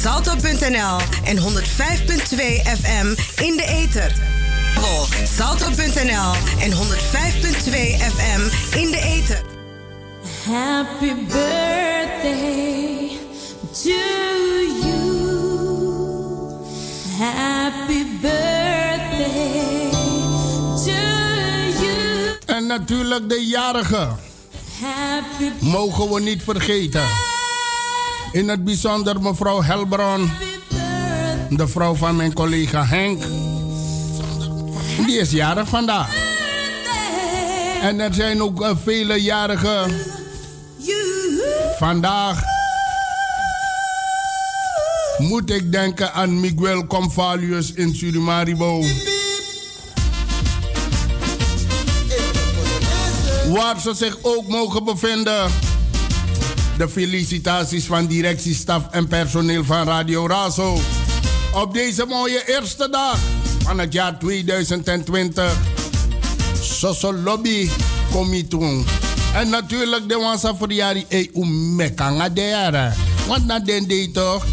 salto.nl en 105.2 FM in de ether. Salto.nl en 105.2 FM in de ether. Happy birthday to you. Happy birthday to you. En natuurlijk de jarige. Mogen we niet vergeten. In het bijzonder mevrouw Helbron. De vrouw van mijn collega Henk. Die is jarig vandaag. En er zijn ook uh, vele jarigen. Vandaag moet ik denken aan Miguel Convalius in Surimaribo. Waar ze zich ook mogen bevinden. De felicitaties van directiestaf en personeel van Radio Razo. Op deze mooie eerste dag van het jaar 2020. Soso Lobby Comitoon. En natuurlijk de wansa voor jaren e umekanga de Want na den day toch.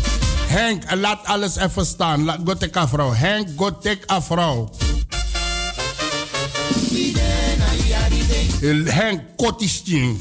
Henk, laat alles even staan. Laat go take a vrouw. Henk, go take a vrouw. Henk Kotisting.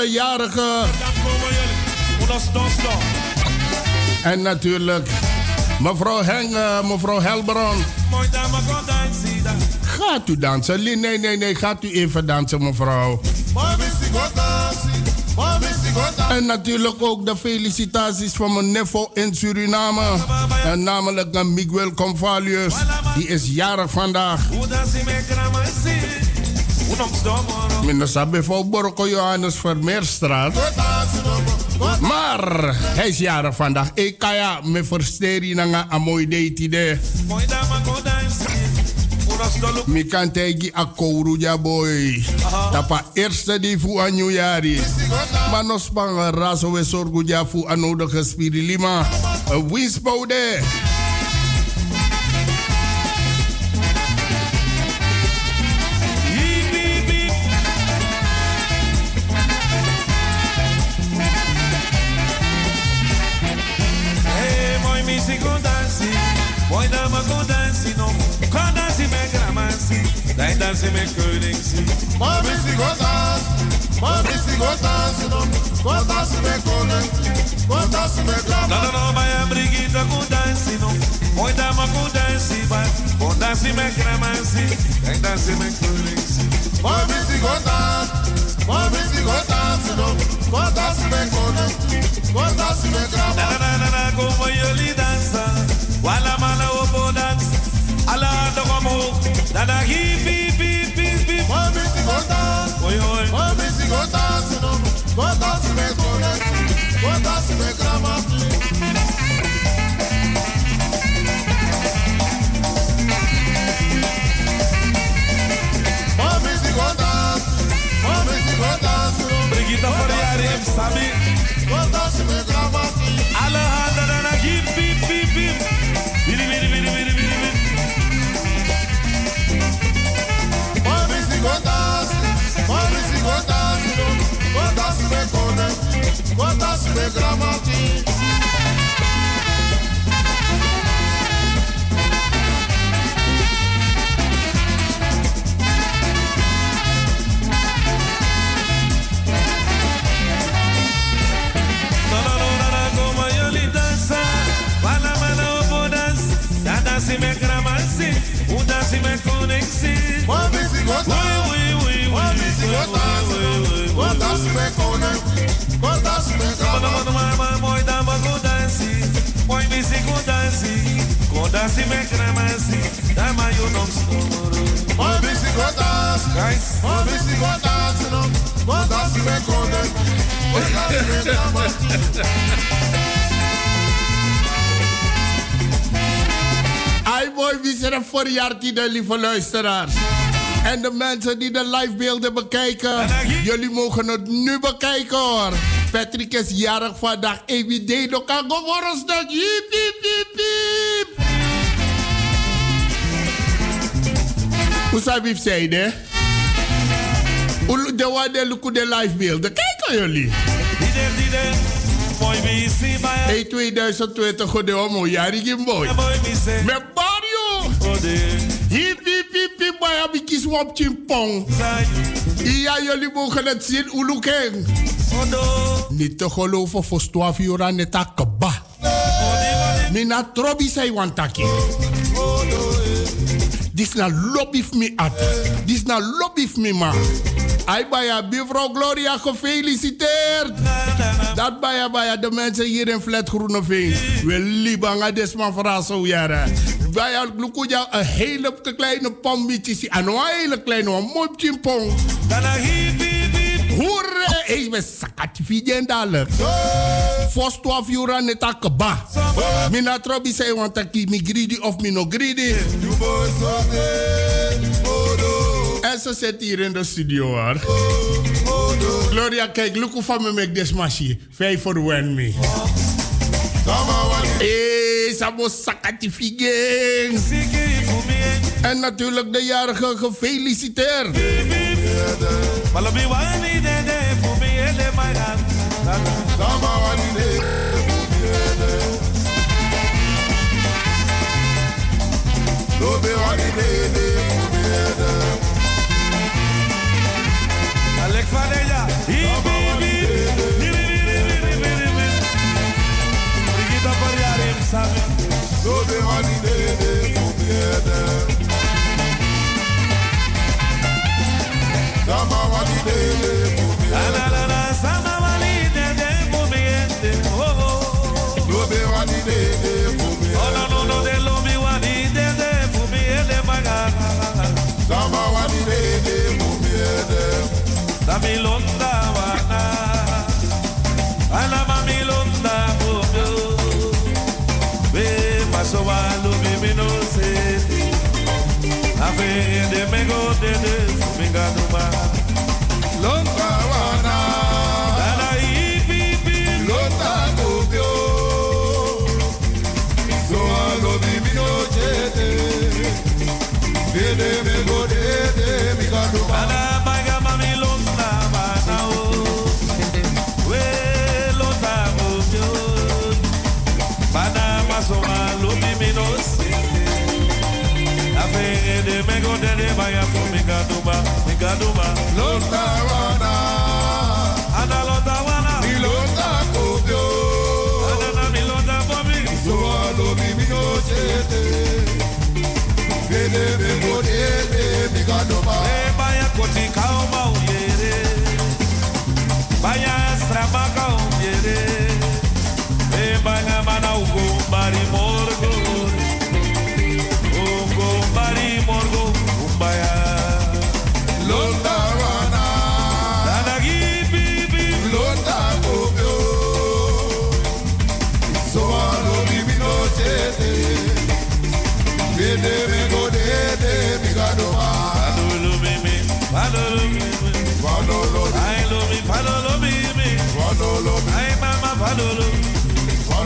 Alle. En natuurlijk mevrouw Heng, uh, mevrouw Helbron. Gaat u dansen? Nee, nee, nee, gaat u even dansen, mevrouw. En natuurlijk ook de felicitaties van mijn nevo in Suriname. En namelijk Miguel Convalius. Die is jarig vandaag. Minder sabi voor Borko Johannes Vermeerstraat. Maar hij is jarig vandaag. Ik kan ja me versteren naar een mooi date Mi kan tegi a kouru boy. Tapa eerste di fu a new yari. Maar nos bang raso we sorgu ja fu a nodige spirilima. Winsboude. Dai dansi me koning si. Ma misi go dans. Ma misi go dans no. Go dans me koning. Go dans me grama. No no no my brigida go dansi no. Oi da ma go dansi ba. Go dansi me grama si. Dai dansi me koning si. Ma misi go dans. Ma misi go dans no. Go dans me koning. Go dans me grama. Na na na na como yo li dansa. Wala mala opo dansa. Ala do como. Da da hi Oi, oi. Mami, si go dance, no. Go dance me kone. Go dance me gramati. de gramatim. danse me gramasi, o danse me conexi. Move-se gota, move-se gota, move-se gota. Ai mooi, wie zijn er voor lieve luisteraars? En de mensen die de livebeelden bekijken, jullie mogen het nu bekijken hoor. Patrick is jarig vandaag. EWD, no kan go worden dat. Hiep, hiep, hiep. Hoe zou je De wat de look de livebeelden. Kijken jullie. Hey 2020, goed homo, jari mooi. Met Mario. Maar heb ik kies op chimpong. Ja, jullie mogen het zien, Uluken. Niet te geloven voor 12 uur aan het. Mina trobi zei wantaki. Dis na lobby me at. Dis na lobby me ma. Ai baya, buurvrouw Gloria, gefeliciteerd. Dat baya baya, de mensen hier in Flat Groeneveen. We libanga desman verrassen jaren. Baya, lukuja, een hele kleine pombitje. En een hele kleine, een mooi chimpong. Hoerre, ik ben sakati fidjen dadelijk. Fos 12 uur aan het akaba. Mina trobi zei, want ik mi greedy of mi no greedy. En ze zit hier in de studio hoor. Gloria, kijk, look hoe van me make this machine. Voor win me. Hey, Sabo Sakati Figen. En natuurlijk de jarige gefeliciteerd. Ik van ella. Brigita Pariarim Sami. No de holiday, de be de Daduma. Long.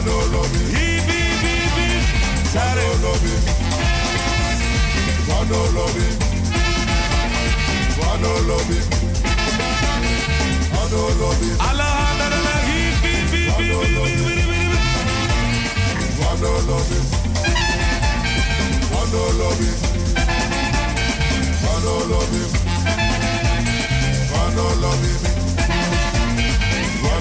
ló lómi. Ibi bíbí sáré olómi. Wọ́n ló lómi. Wọ́n ló lómi.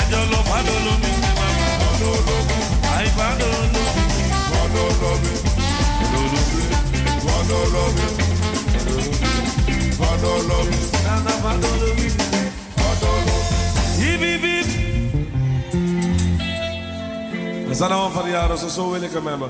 ẹjọ́ lọ fàdó lómi àìfàdó lómi. Fàdó lómi. Fàdó lómi. Nana fàdó lómi. Fàdó lómi. Ibi bi. Zana wọn fari yàrá soso wele kàmẹ́mà.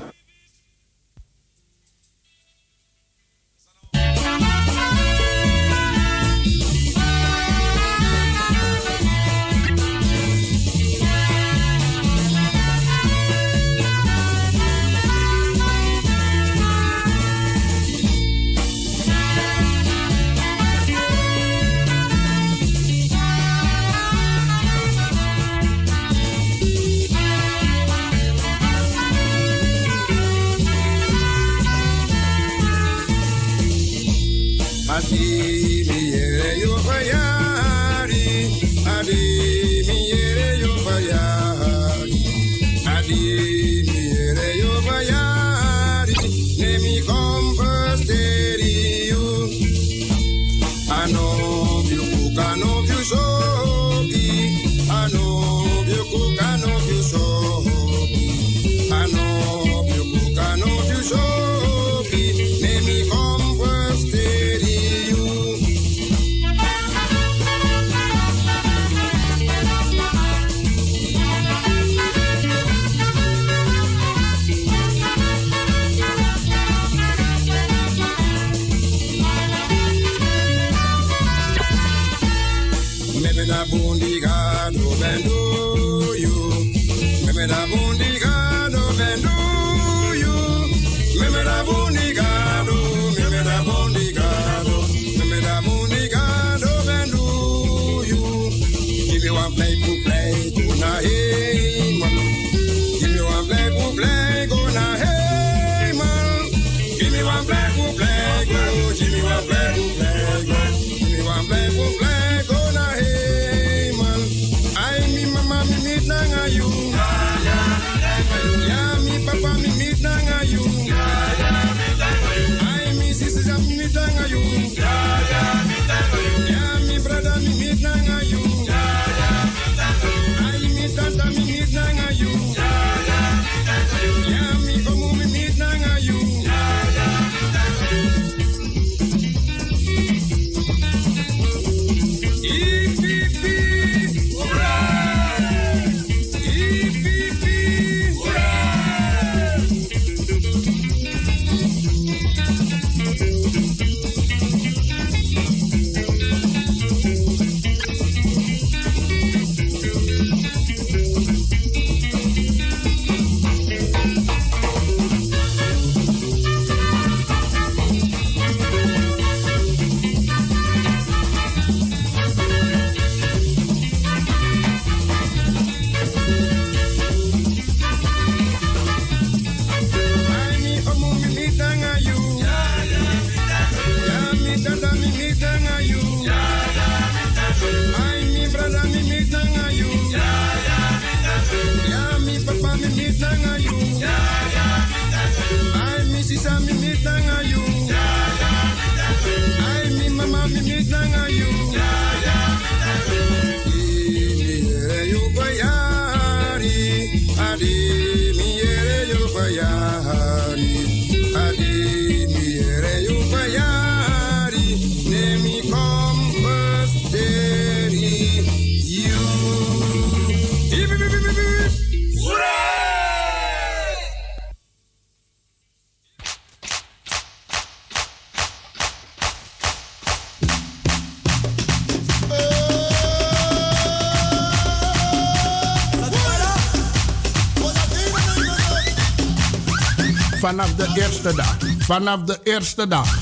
Vanaf de eerste dag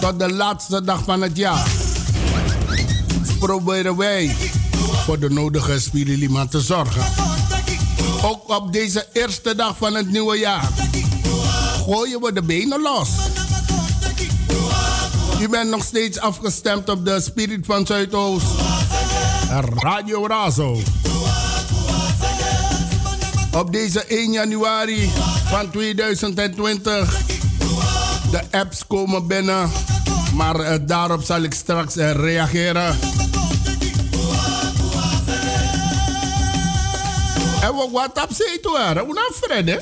tot de laatste dag van het jaar proberen wij voor de nodige spirulima te zorgen. Ook op deze eerste dag van het nieuwe jaar gooien we de benen los. U bent nog steeds afgestemd op de Spirit van Zuidoost. Radio Razo. Op deze 1 januari van 2020 de apps komen binnen, maar uh, daarop zal ik straks uh, reageren. En wat zee toe, hè? Hoe Fred, hè?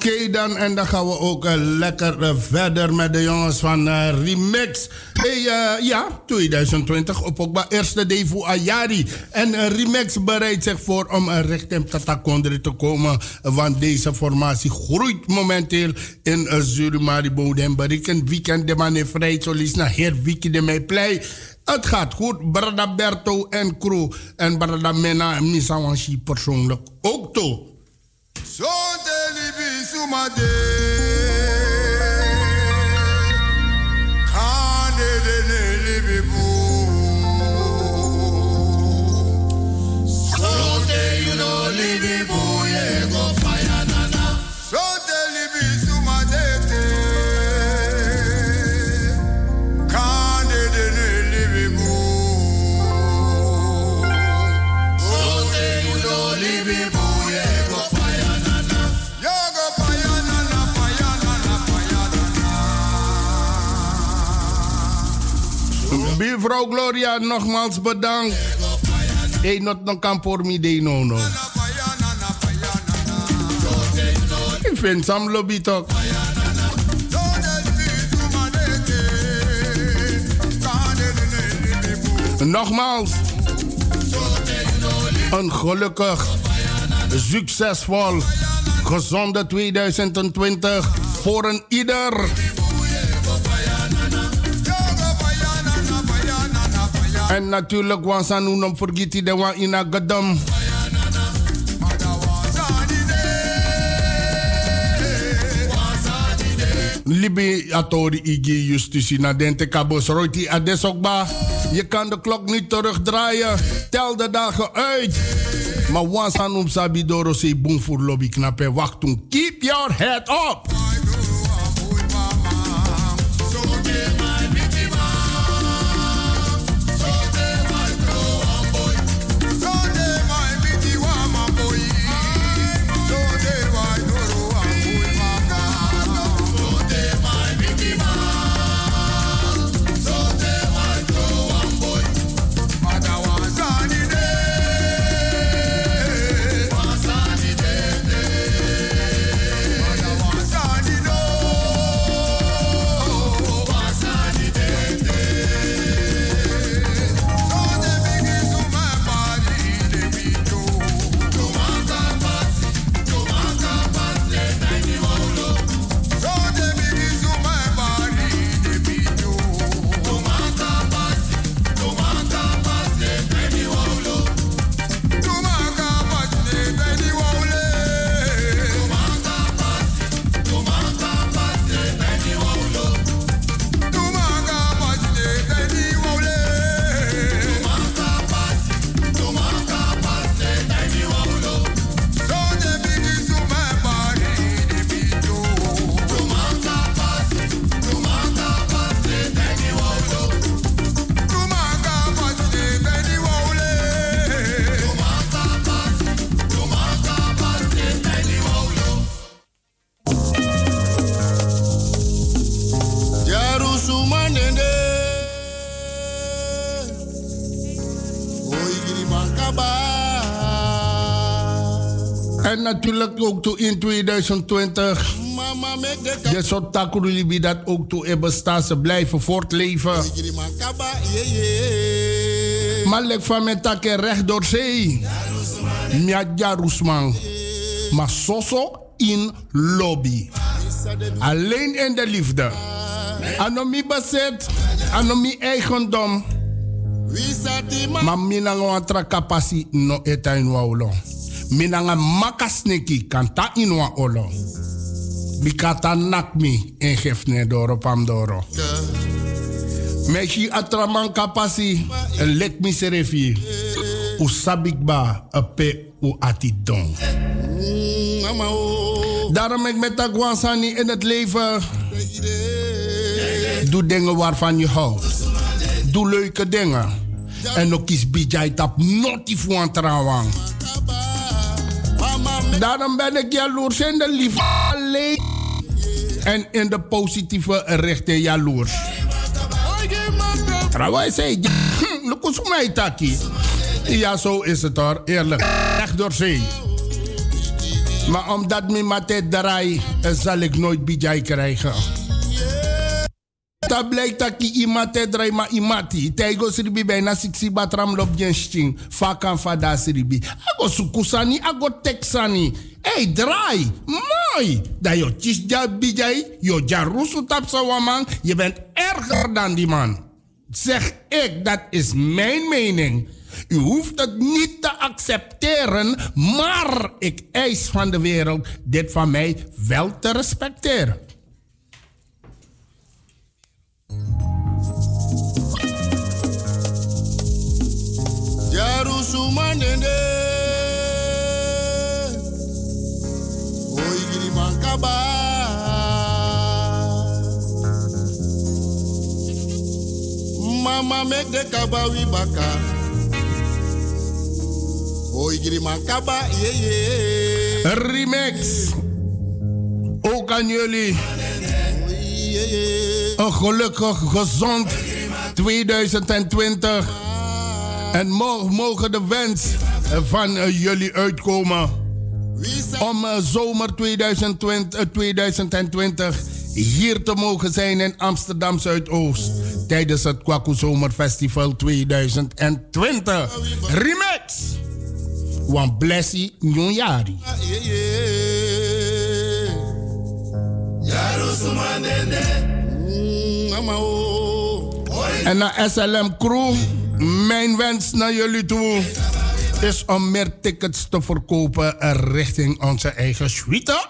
Oké dan, en dan gaan we ook uh, lekker uh, verder met de jongens van uh, Remix. Hey, ja, 2020 op ook eerste Devu Ayari. En Remix bereidt zich voor om richting Tatakondre te komen. Want deze formatie groeit momenteel in Zurimaribo. En weekend de man vrij, zo lies naar heer Wiki de mij plei. Het gaat goed. Brada Berto en crew. En Brada Mena en Misawanshi persoonlijk ook toe. Zo sumade. Buurvrouw Gloria, nogmaals bedankt. Hey, not no kan voor me de no no. Ik vind Sam lobby toch. Nogmaals. Een gelukkig, succesvol, gezonde 2020 voor een ieder. En natuurlijk was aan vergeet de wa in Agadam. Libi atori igi justitie na dente kabos roiti adesokba. Je kan de klok niet terugdraaien. Tel de dagen uit. Maar was aan um sabi se boom voor lobby knappe. Wacht toen. Keep your head up. Natuurlijk ook toe in 2020. Mama, Je soort takurulibi dat ook toe in bestaan. Ze blijven voortleven. Maar lek van mijn takken recht door zee. Mia Jarusman. Maar soso in lobby. Alleen in de liefde. Anomi bezit. Anomi eigendom. Maar kapasi no eta in wa olo. Minanga makasneki kanta in wa olo. Bikata nakmi en geef ne doro pam doro. Meshi atraman kapasi lek mi serefi. U sabikba pe u atidon. Mm. Daarom ik met Agwansani in het leven. Doe dingen waarvan je houdt. Doe leuke dingen. En ook kies bijjai tap voor een trouwang. Daarom ben ik jaloers in de liefde alleen. En in de positieve richting jaloers. Trouwens, zei je, look eens mij taki. Ja, zo is het hoor, eerlijk. Echt door zee. Maar omdat mijn mate draai, zal ik nooit bijjai krijgen. Dat blijkt dat ik iemand te draai, maar imati. Tijgo siribi bijna siksi batram lop jensting. Fakan fada siribi. Ago sukusani, ago texani. Hey, draai. Mooi. Dat je tis ja bijjai. Je jarusu tapsa waman. Je bent erger dan die man. Zeg ik, dat is mijn mening. U hoeft het niet te accepteren, maar ik eis van de wereld dit van mij wel te respecteren. Jarusumanende Oigiri mankaba Mama make the kaba wibaka Oigiri mankaba yeah Remix. Ook aan jullie. Een gelukkig, gezond 2020. En mo- mogen de wens van eh, jullie uitkomen. Om eh, zomer 2020, eh, 2020 hier te mogen zijn in Amsterdam Zuidoost. Tijdens het Kwaku Zomerfestival 2020. Remix! Wan blessie Jarusumanende Mama oh En naar SLM Crew, mijn wens naar jullie toe is om meer tickets te verkopen eh, richting onze eigen suite.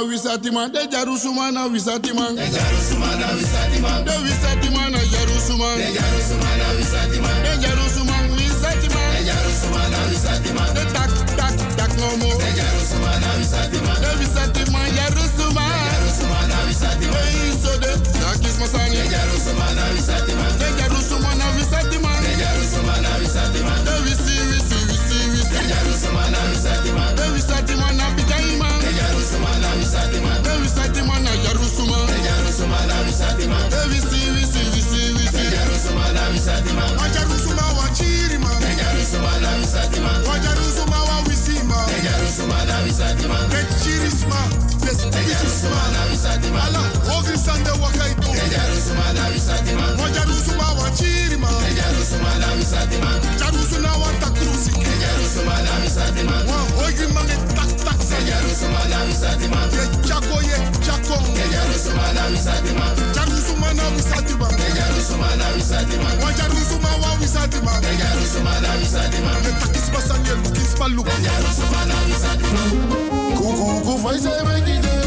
Jarusumana Wisatiman, de Jarusumana Wisatiman, de Jarusumana Wisatiman, de Wisatimana Jarusuman, de Jarusumana Jarusumana Wisatiman, wa Jarusuma Chirima, de Jarusumana Wisatiman, Jarusuna wa Takrusi, de Jarusumana Wisatiman, wa Ogri Mange Tak Tak, de Jarusumana Wisatiman, de Chako ye Chako, de Jarusumana Wisatiman, Jarusumana Wisatiman, de Jarusumana Wisatiman, wa Jarusuma wa Takis Basanye Lukis Palu, de Jarusumana Wisatiman. Kuku vai ser megide,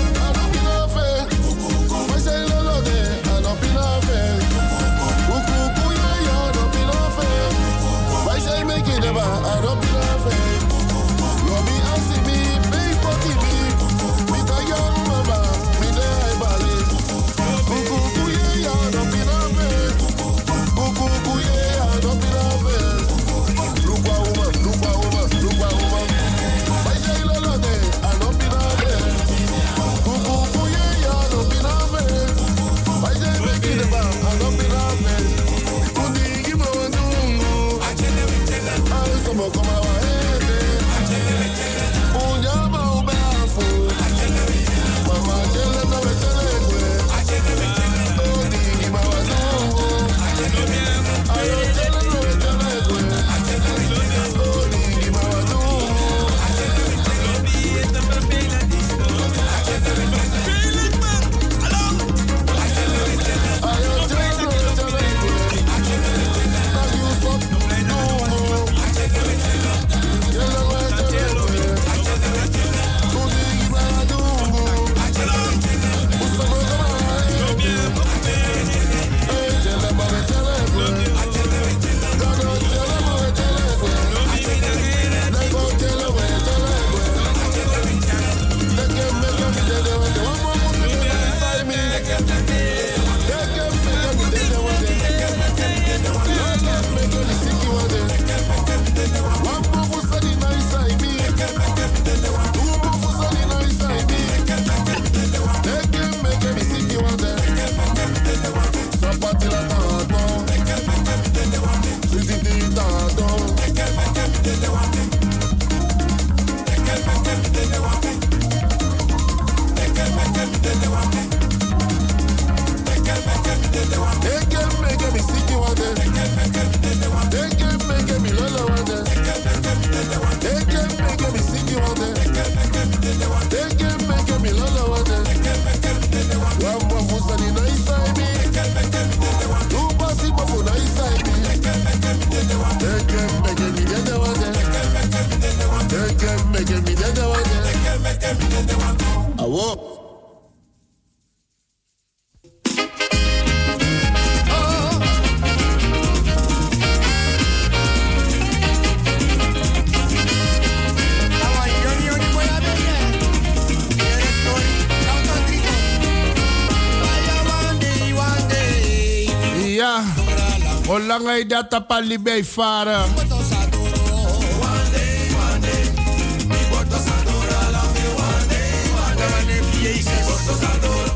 hoe lang hij dat tapali bij varen?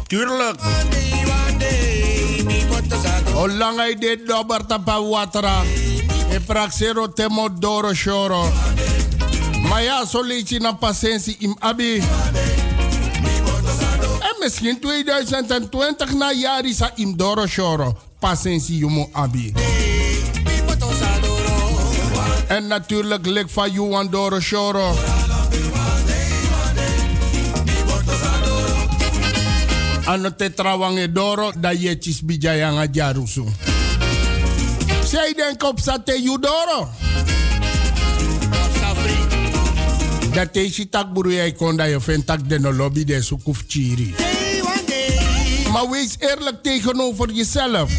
Tuurlijk. Lang hij dit dobber tapa watra? E praxero temodoro shoro. Maar ja, zo leed je na patiëntie im abi. misschien 2020 na jari sa imdoro shoro. Pasensi jumo abi. En natuurlijk lik van Juan Doro Shoro. Ano te trawange doro da yetjes bijayanga jarusu. Zij denk op sate Judoro. Dat is tak buru jij kon dat je vindt tak de lobby de sukuf chiri. Maar wees eerlijk tegenover jezelf.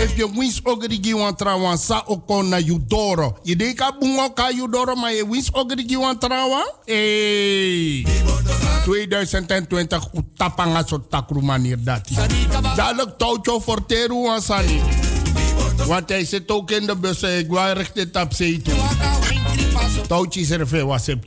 If je wins ogrigi wan trawan sa okon na Judoro. Je denkt dat bungo ka Judoro, maar je wins ogrigi wan trawan? Hey. 2020 utapanga so takru manier dati. Dadelijk touwtje voor teru. Want hij zit ook in de bus. Ik wil richting tap toe. Touwtje er veel was op.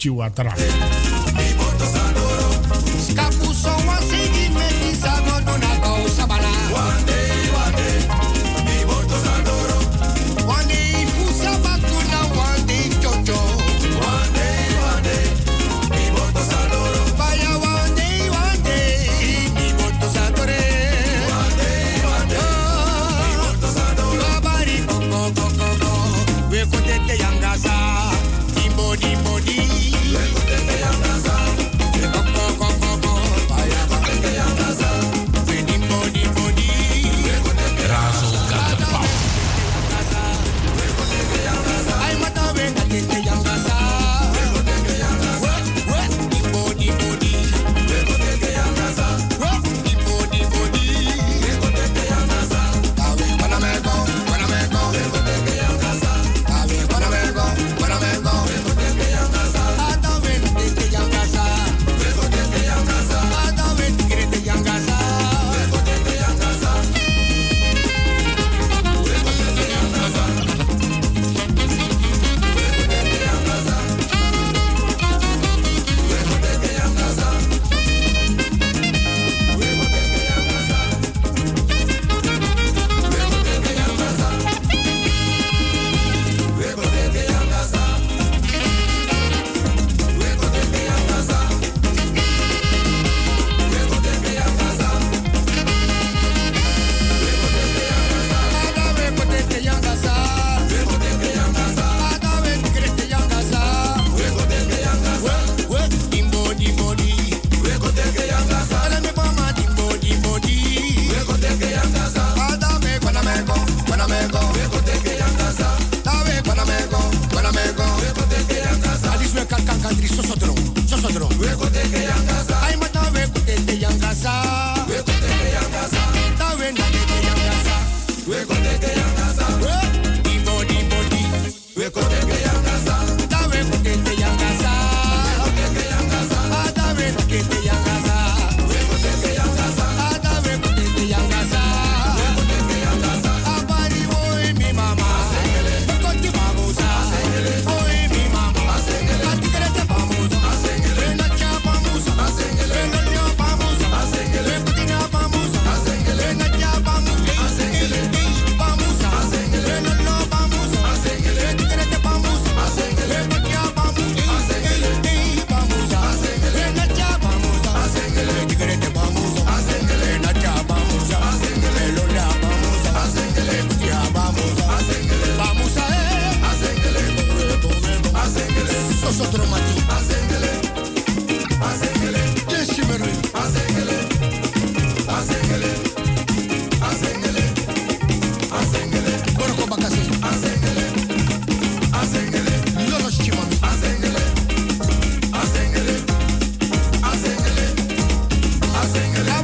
sing along.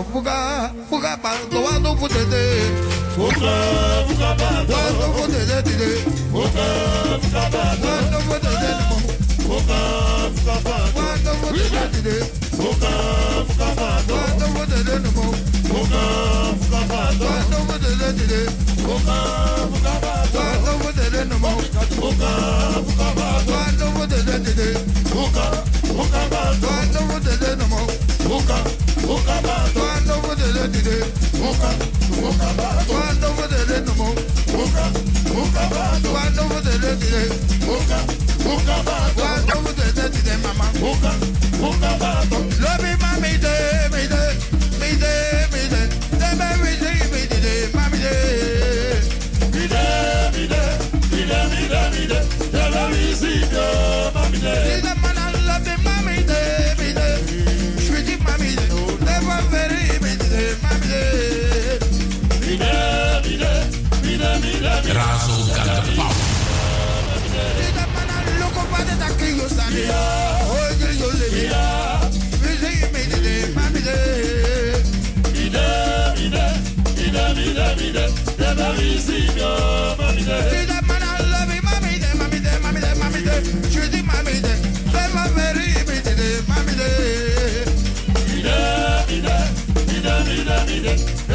Fuga, fuga, fuga pa loa no futete. Fuga, fuga pa loa no futete. Fuga, fuga pa loa no futete. Fuga, fuga pa loa no futete. Fuga, fuga pa loa no futete. Fuga, fuga pa loa no futete. Fuga, fuga pa loa no futete. Fuga, fuga pa loa no futete. Fuga, fuga pa loa no futete. Fuga, fuga pa loa dìde. Dìde. Màmá. Razo kan de pauw. Mami de, mami de, mami de,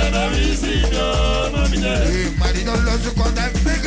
Marido, lo su contacto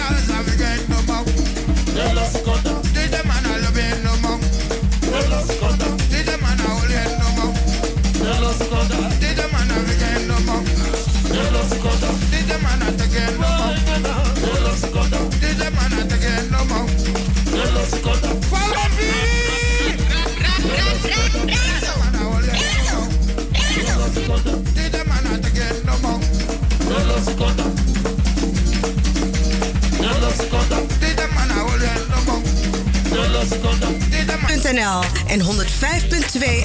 en 105.2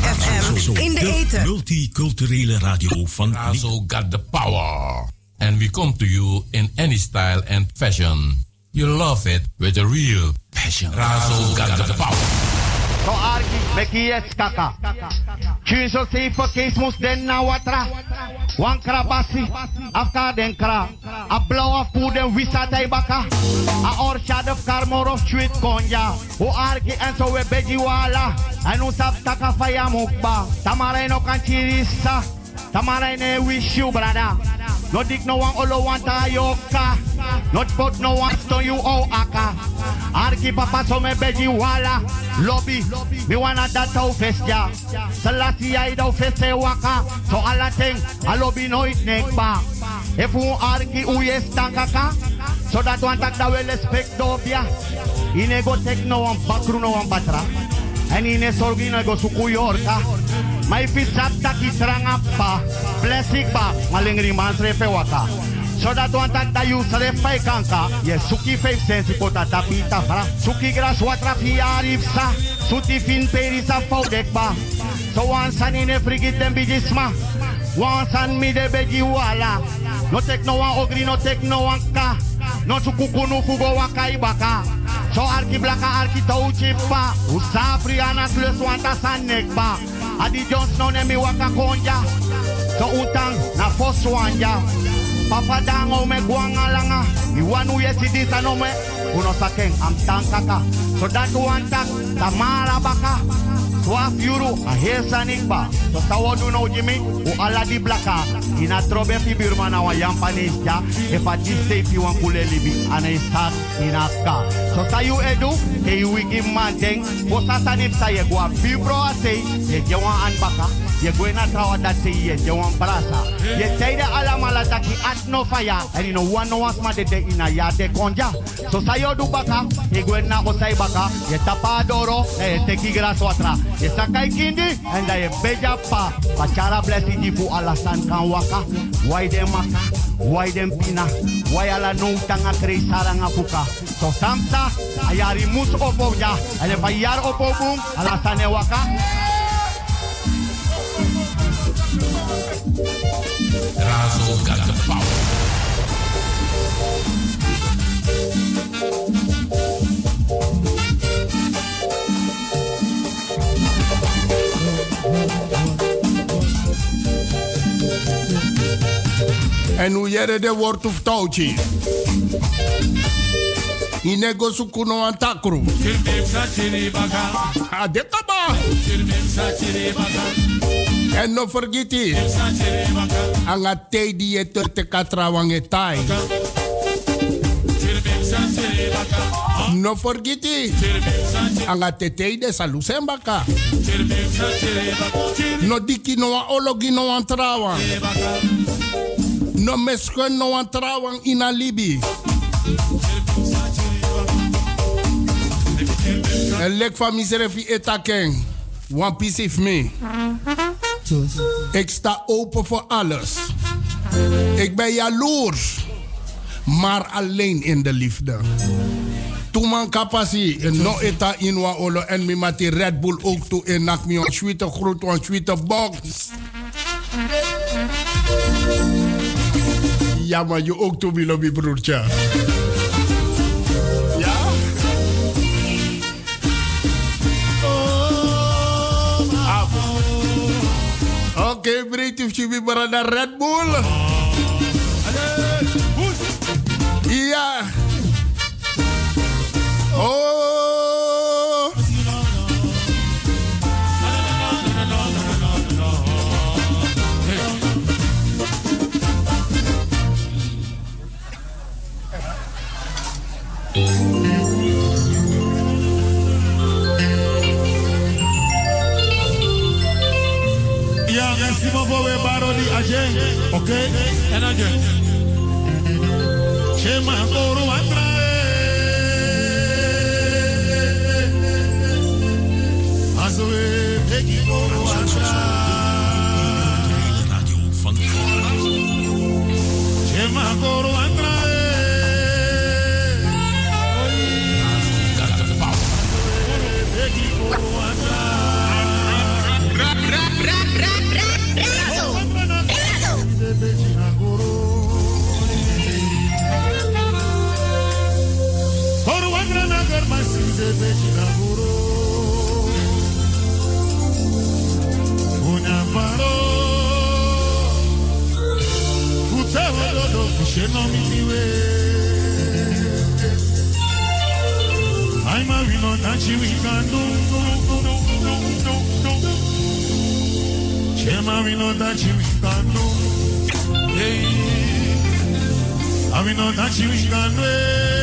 FM in de eten. Multiculturele radio van Razo got the power. And we come to you in any style and fashion. You love it with a real passion. Razo got the power. Meki yes kaka. Chinso for case mus den na watra. Wan krabasi, after den kra. A blow of food and wisa baka. A orchard of karmor of street konja. O argi en so we beji wala. En usap taka faya mukba. No kanchirisa. Tamaray ne wish you brother. No dig no one olo want a yoka. Not put no one to you oh aka. Arki papa so me beji wala. Lobby, me wanna that out fest ya. Salati I do fest waka. So ala ting, a lobby no it nek ba. If un arki u yes tankaka. So that one tak da well respect dobia. Ine go tek no one bakru no one batra. En ine sorgi no go suku yorka. Mai pisap taki tranga pa. Blessing. So that one tak da sare fai kanka. Yes, suki fei sensi kota tapita fra. Suki gras watra fiari sa. Suti fin peri sa fau dekba. So one san in a dem bijisma. One san mi de beji wala. No take no one ogri, no take no one ka. No tukukunu fugo waka ibaka. So arki blaka arki touchi pa. Usafri ana klus wanta san nekba. Adi no nemi waka konja. So utang na fos wanja. Dango me guanga langa. Iwanu yesi disa no me. Uno sakeng am tankaka. So that one tak tamara baka. 12 euro a hesa. So tawo do no jimi. U ala di blaka. Ina trobe fi birma na wa yampanis ja. If a di stay fi wan kule libi. Ana istak ina ka. So sa you edu. You wiki man ting. Bosa sanip sa ye gwa fibro a say. Ye jewan an baka. Ye gwena trawa dat say ye jewan brasa. Ye teide ala malata ki at no fire. And you know one no was ma de ina ya de konja. So sa yo du baka. Ye gwena osai baka. Ye tapa doro. E teki atra. Ye sakai kindi. And da ye beja pa. Pachara blessing di alasan kan waka. Why dem maka. Why dem pina. Why ala no tanga krei saranga puka. So samsa. Ayari mus opo ja. Ale bayar opo bum. Alasane waka. Razo got the power. En hoe jij de woord of touwtje. Inego sukuno antakru. Adekaba. En no forget it. Anga te die je te katrawang etai. No forget. Anga te de salusembaka. No diki no a ologi no antrawan. No meschen no antrawan in a libi. En lek van miserefi etaken. One piece of me. Ik sta open voor alles. Ik ben jaloers. Maar alleen in de liefde. Toen man kapasi no eta inwa olo en mi mati Red Bull ook toe en nak mi on sweete groot on sweete box. Ja, maar je ook toe wil broertje. Ja? Ah. Oké, okay, breed of je weer naar Red Bull. Ja. Oh. Beaucoup, we baro di ajen. Oké? En ajen. Chema koro atra. Azwe peki koro atra. Radio van Chema I'm not that you can do. I'm not that you can do. I'm not that you can Wingandwe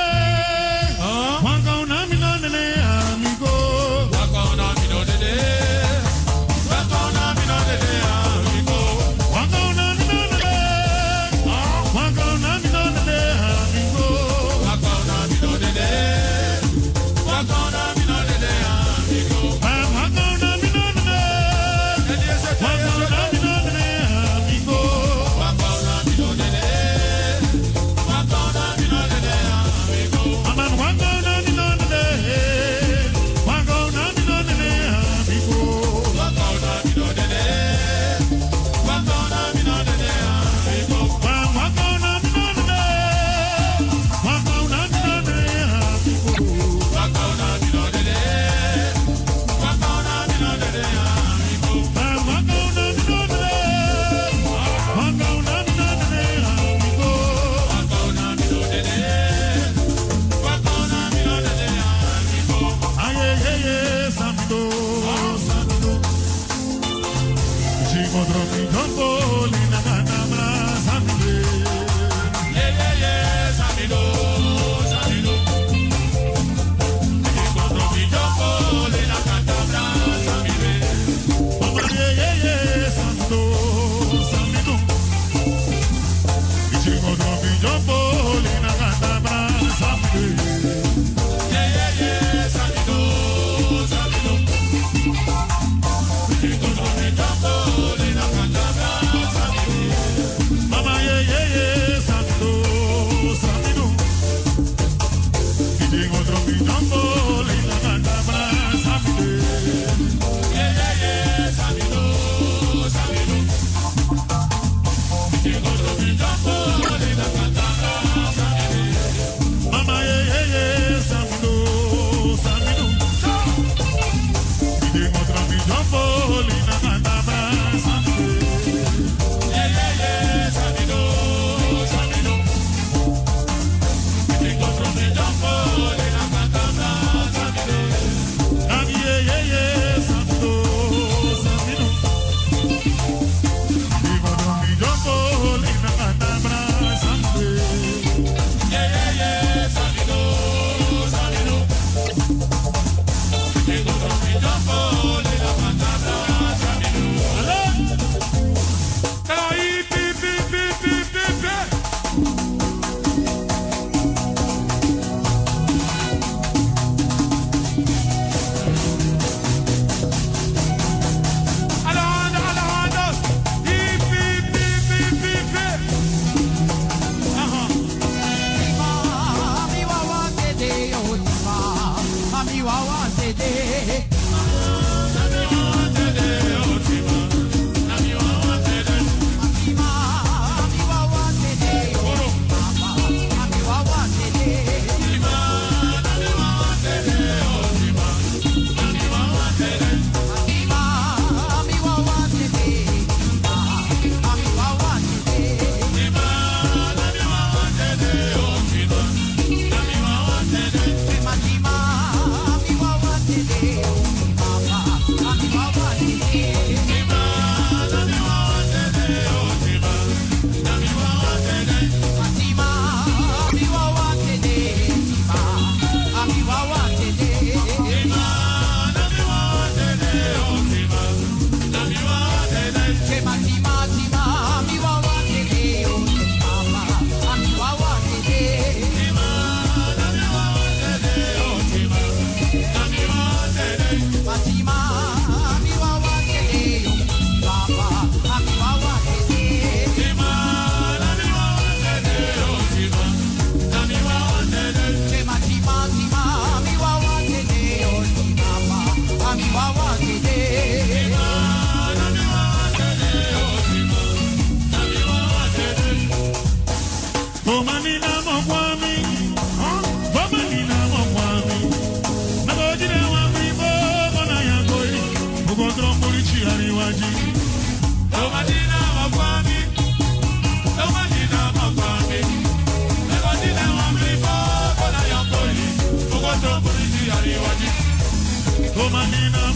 Oh my a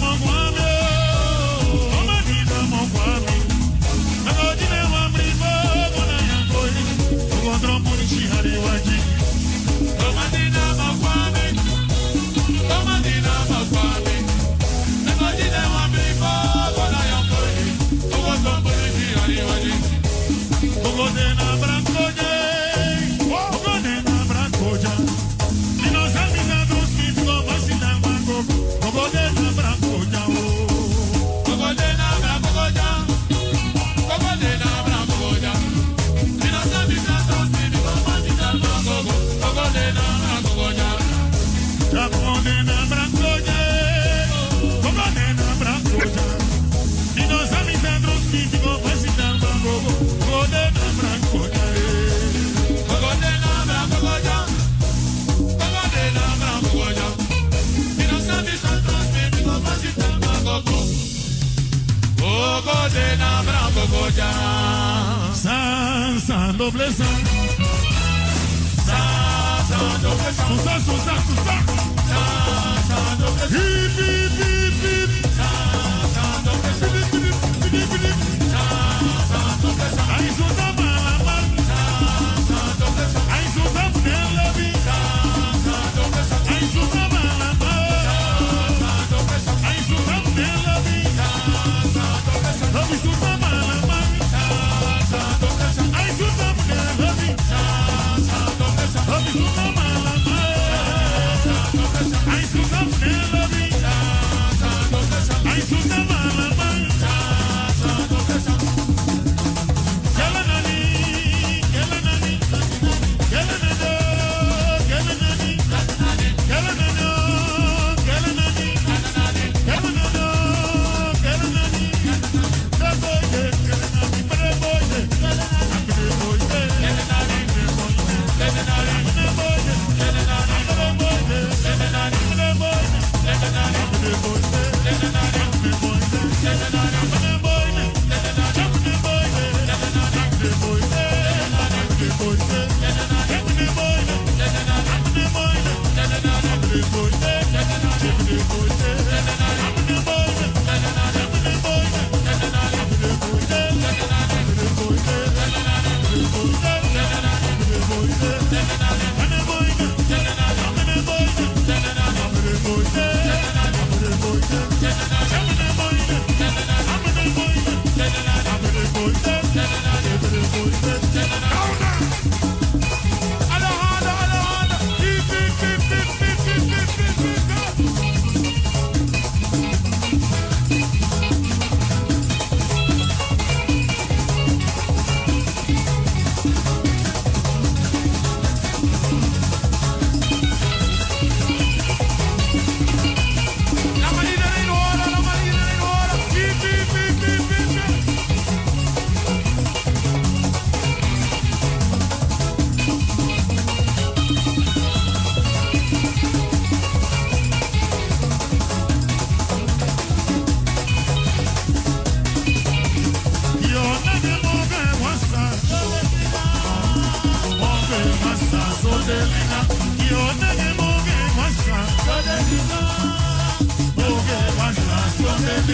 noblesse. Sousa, sousa, sousa. Hip, hip, hip, hip. Aí, sousa, malabar. Aí, sousa.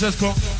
let's go.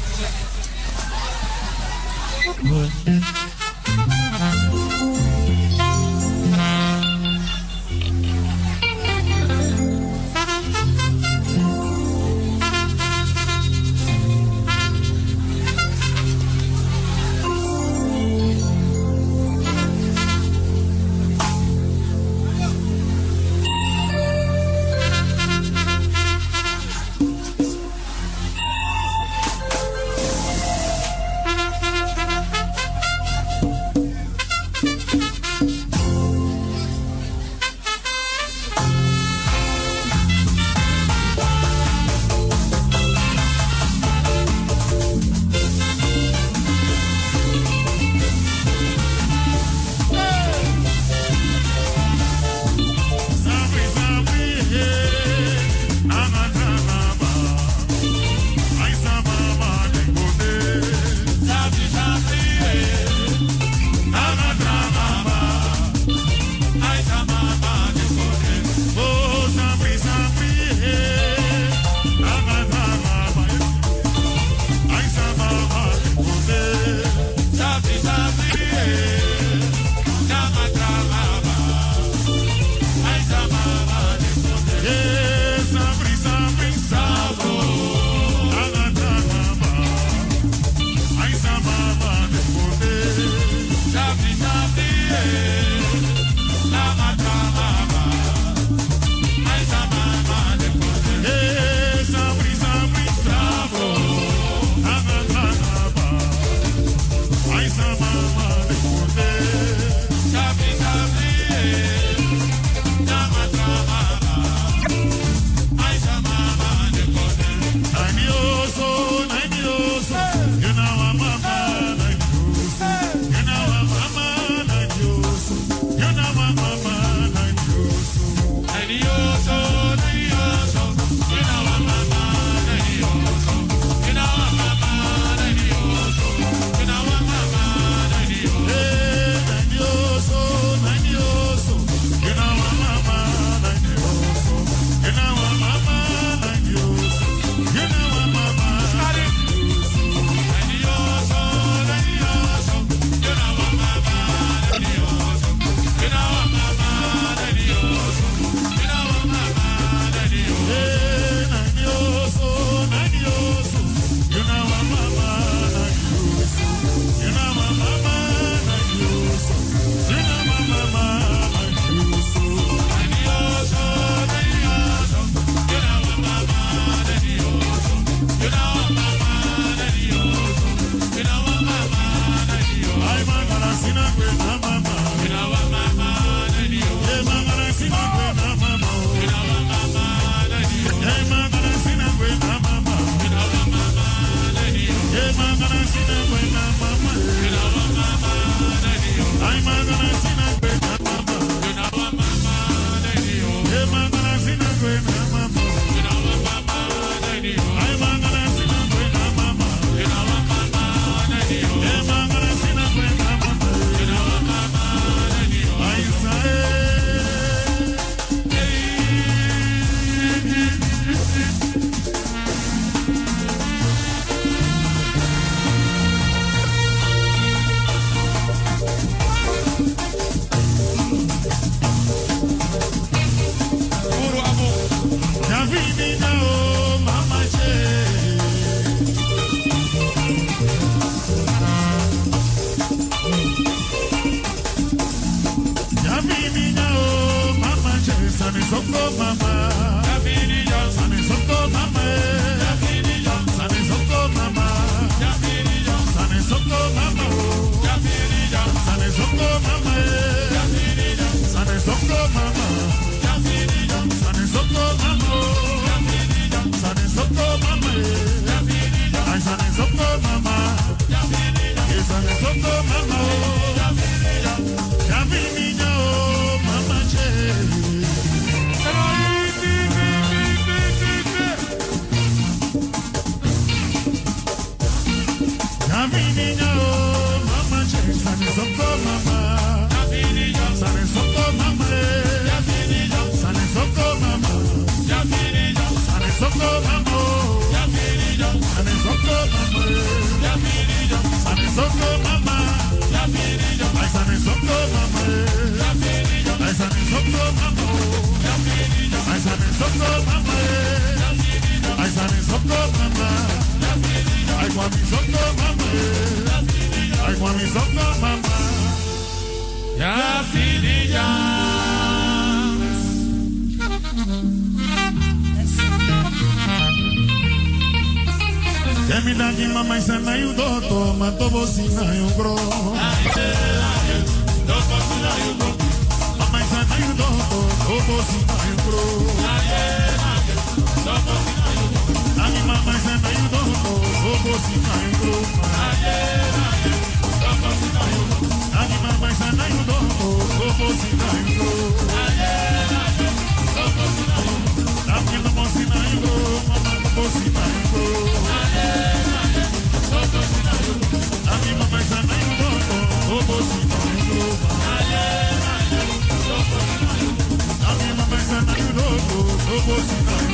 to bosi na yo bro Mama is a dear do to bosi na yo bro Ami mama is a dear do to bosi na yo bro Ami mama is a dear do to bosi na yo bro Ami mama is a dear do to bosi na yo bro Mama bosi na yo bro doto, to bosi na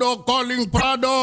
Prado, Colin Prado.